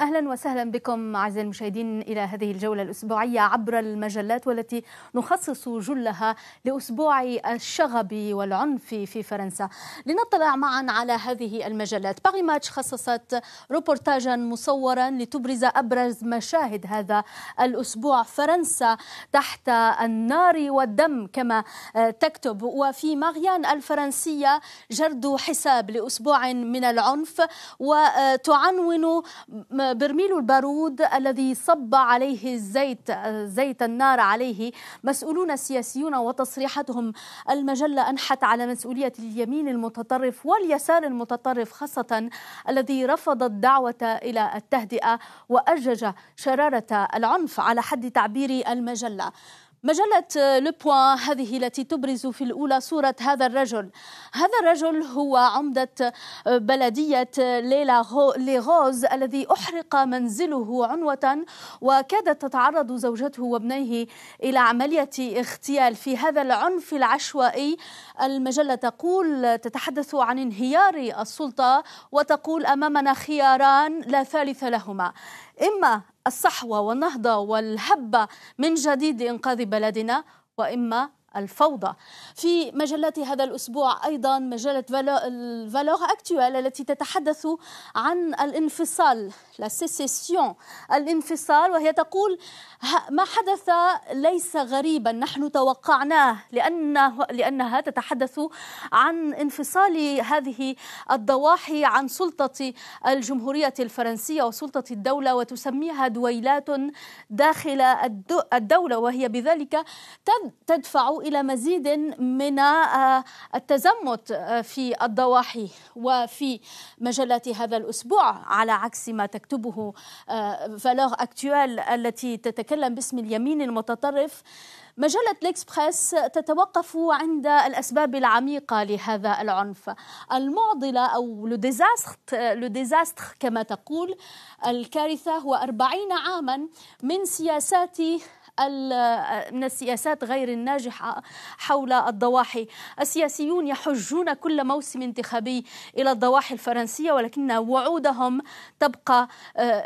أهلا وسهلا بكم أعزائي المشاهدين إلى هذه الجولة الأسبوعية عبر المجلات والتي نخصص جلها لأسبوع الشغب والعنف في فرنسا. لنطلع معا على هذه المجلات. باغي ماتش خصصت روبورتاجا مصورا لتبرز أبرز مشاهد هذا الأسبوع. فرنسا تحت النار والدم كما تكتب. وفي ماريان الفرنسية جرد حساب لأسبوع من العنف وتعنون برميل البارود الذي صب عليه الزيت زيت النار عليه. مسؤولون سياسيون وتصريحاتهم. المجلة أنحت على مسؤولية اليمين المتطرف واليسار المتطرف خاصة الذي رفض الدعوة إلى التهدئة وأجج شرارة العنف على حد تعبير المجلة. مجلة Le Point هذه التي تبرز في الأولى صورة هذا الرجل. هذا الرجل هو عمدة بلدية ليلا ليغوز الذي أحرق منزله عنوة وكادت تتعرض زوجته وابنيه إلى عملية اغتيال في هذا العنف العشوائي. المجلة تقول تتحدث عن انهيار السلطة وتقول أمامنا خياران لا ثالث لهما. إما الصحوة والنهضة والهبة من جديد لإنقاذ بلدنا وإما الفوضى. في مجلات هذا الأسبوع أيضا مجلة Valeurs Actuelles التي تتحدث عن الانفصال la sécession الانفصال وهي تقول ما حدث ليس غريبا نحن توقعناه لأنه لأنها تتحدث عن انفصال هذه الضواحي عن سلطة الجمهورية الفرنسية وسلطة الدولة وتسميها دويلات داخل الدولة وهي بذلك تدفع إلى مزيد من التزمت في الضواحي وفي مجلات هذا الأسبوع على عكس ما تكتبه فالور أكتوال التي تتكلم باسم اليمين المتطرف. مجلة الإكسبريس تتوقف عند الأسباب العميقة لهذا العنف. المعضلة أو لو ديزاستر كما تقول الكارثة هو أربعين عاما من سياسات من السياسات غير الناجحة حول الضواحي. السياسيون يحجون كل موسم انتخابي إلى الضواحي الفرنسية ولكن وعودهم تبقى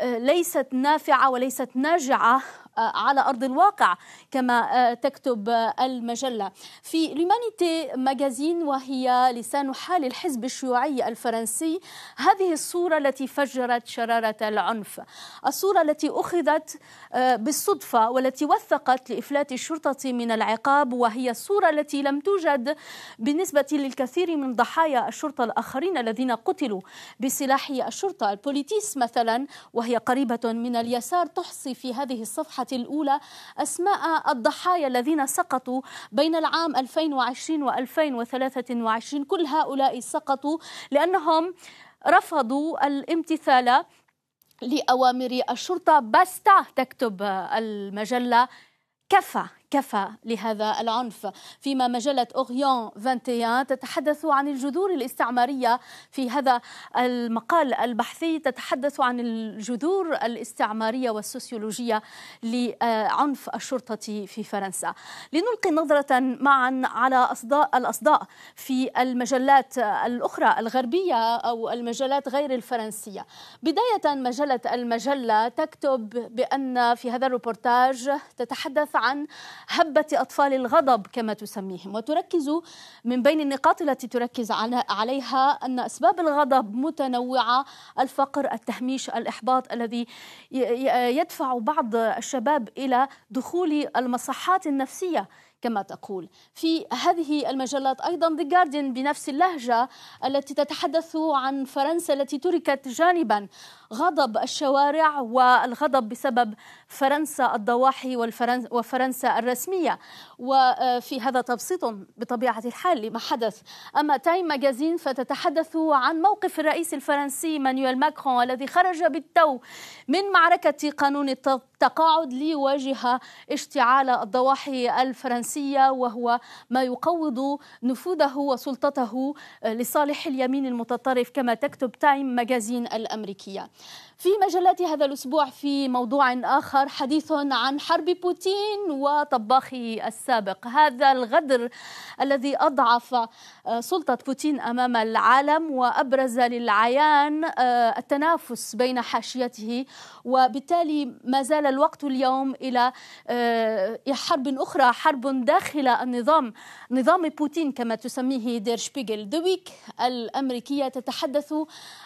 ليست نافعة وليست ناجعة على أرض الواقع كما تكتب المجلة. في لومانيتي ماجازين وهي لسان حال الحزب الشيوعي الفرنسي هذه الصورة التي فجرت شرارة العنف. الصورة التي أخذت بالصدفة والتي وثقت لإفلات الشرطة من العقاب وهي الصورة التي لم توجد بالنسبة للكثير من ضحايا الشرطة الآخرين الذين قتلوا بسلاح الشرطة. البوليتيس مثلا وهي قريبة من اليسار تحصي في هذه الأولى أسماء الضحايا الذين سقطوا بين العام 2020 و 2023 كل هؤلاء سقطوا لأنهم رفضوا الامتثال لأوامر الشرطة. بستا تكتب المجلة. كفى. كفى لهذا العنف. فيما مجلة أوريون 21 تتحدث عن الجذور الاستعمارية في هذا المقال البحثي تتحدث عن الجذور الاستعمارية والسوسيولوجية لعنف الشرطة في فرنسا. لنلقي نظرة معا على أصداء الأصداء في المجلات الأخرى الغربية أو المجلات غير الفرنسية. بداية مجلة المجلة تكتب بأن في هذا الروبورتاج تتحدث عن هبة أطفال الغضب كما تسميهم. وتركز من بين النقاط التي تركز عليها أن أسباب الغضب متنوعة. الفقر التهميش الإحباط الذي يدفع بعض الشباب إلى دخول المصحات النفسية كما تقول. في هذه المجلات أيضا The Guardian بنفس اللهجة التي تتحدث عن فرنسا التي تركت جانبا غضب الشوارع والغضب بسبب فرنسا الضواحي وفرنسا الرسمية. وفي هذا تبسيط بطبيعة الحال لما حدث. أما Time Magazine فتتحدث عن موقف الرئيس الفرنسي مانويل ماكرون الذي خرج بالتو من معركة قانون تقاعد ليواجه اشتعال الضواحي الفرنسية وهو ما يقوض نفوذه وسلطته لصالح اليمين المتطرف كما تكتب تايم ماجازين الأمريكية. في مجلات هذا الأسبوع في موضوع آخر حديث عن حرب بوتين وطباخه السابق. هذا الغدر الذي أضعف سلطة بوتين أمام العالم وأبرز للعيان التنافس بين حاشيته وبالتالي ما زال الوقت اليوم إلى حرب أخرى حرب داخل النظام نظام بوتين كما تسميه دير شبيغل. دويك الأمريكية تتحدث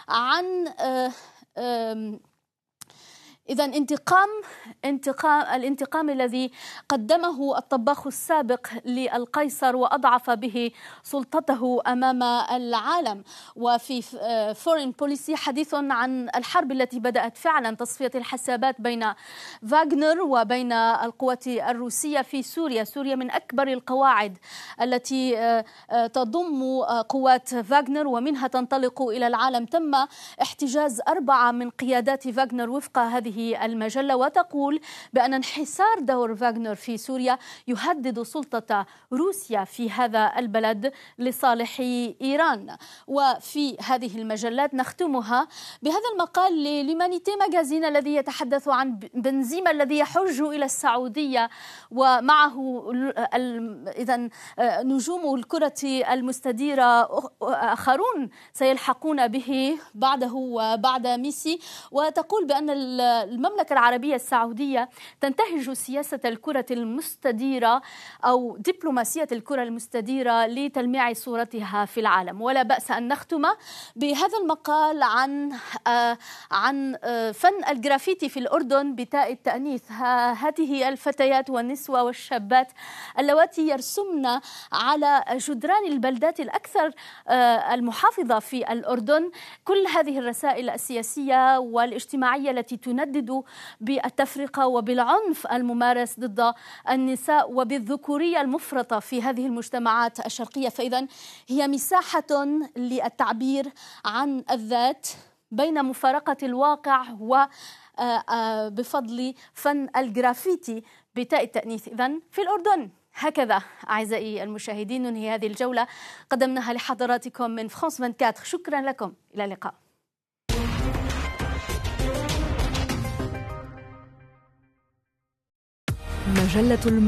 عن إذا انتقام انتقام الانتقام الذي قدمه الطباخ السابق للقيصر وأضعف به سلطته أمام العالم. وفي Foreign Policy حديث عن الحرب التي بدأت فعلا تصفية الحسابات بين فاغنر وبين القوات الروسية في سوريا. سوريا من أكبر القواعد التي آه، آه، تضم قوات فاغنر ومنها تنطلق إلى العالم. تم احتجاز أربعة من قيادات فاغنر وفق هذه المجلة وتقول بأن انحسار دور فاغنر في سوريا يهدد سلطة روسيا في هذا البلد لصالح إيران. وفي هذه المجلات نختمها بهذا المقال لليمانيتي ماجازين الذي يتحدث عن بنزيما الذي يحج إلى السعودية. ومعه إذا نجوم الكرة المستديرة آخرون سيلحقون به بعده وبعد ميسي. وتقول بأن المملكة العربية السعودية تنتهج سياسة الكرة المستديرة أو دبلوماسية الكرة المستديرة لتلميع صورتها في العالم. ولا بأس أن نختم بهذا المقال عن آه عن آه فن الجرافيتي في الأردن بتاء التأنيث. هذه الفتيات والنسوة والشابات اللواتي يرسمن على جدران البلدات الأكثر آه المحافظة في الأردن. كل هذه الرسائل السياسية والاجتماعية التي تندد يهدد بالتفرقة وبالعنف الممارس ضد النساء وبالذكورية المفرطة في هذه المجتمعات الشرقية. فإذا هي مساحة للتعبير عن الذات بين مفارقة الواقع و آه، آه، بفضل فن الجرافيتي بتاء التأنيث. إذا في الأردن هكذا أعزائي المشاهدين ننهي هذه الجولة. قدمناها لحضراتكم من فرانس 24 شكرا لكم. إلى اللقاء. مجلة المرأة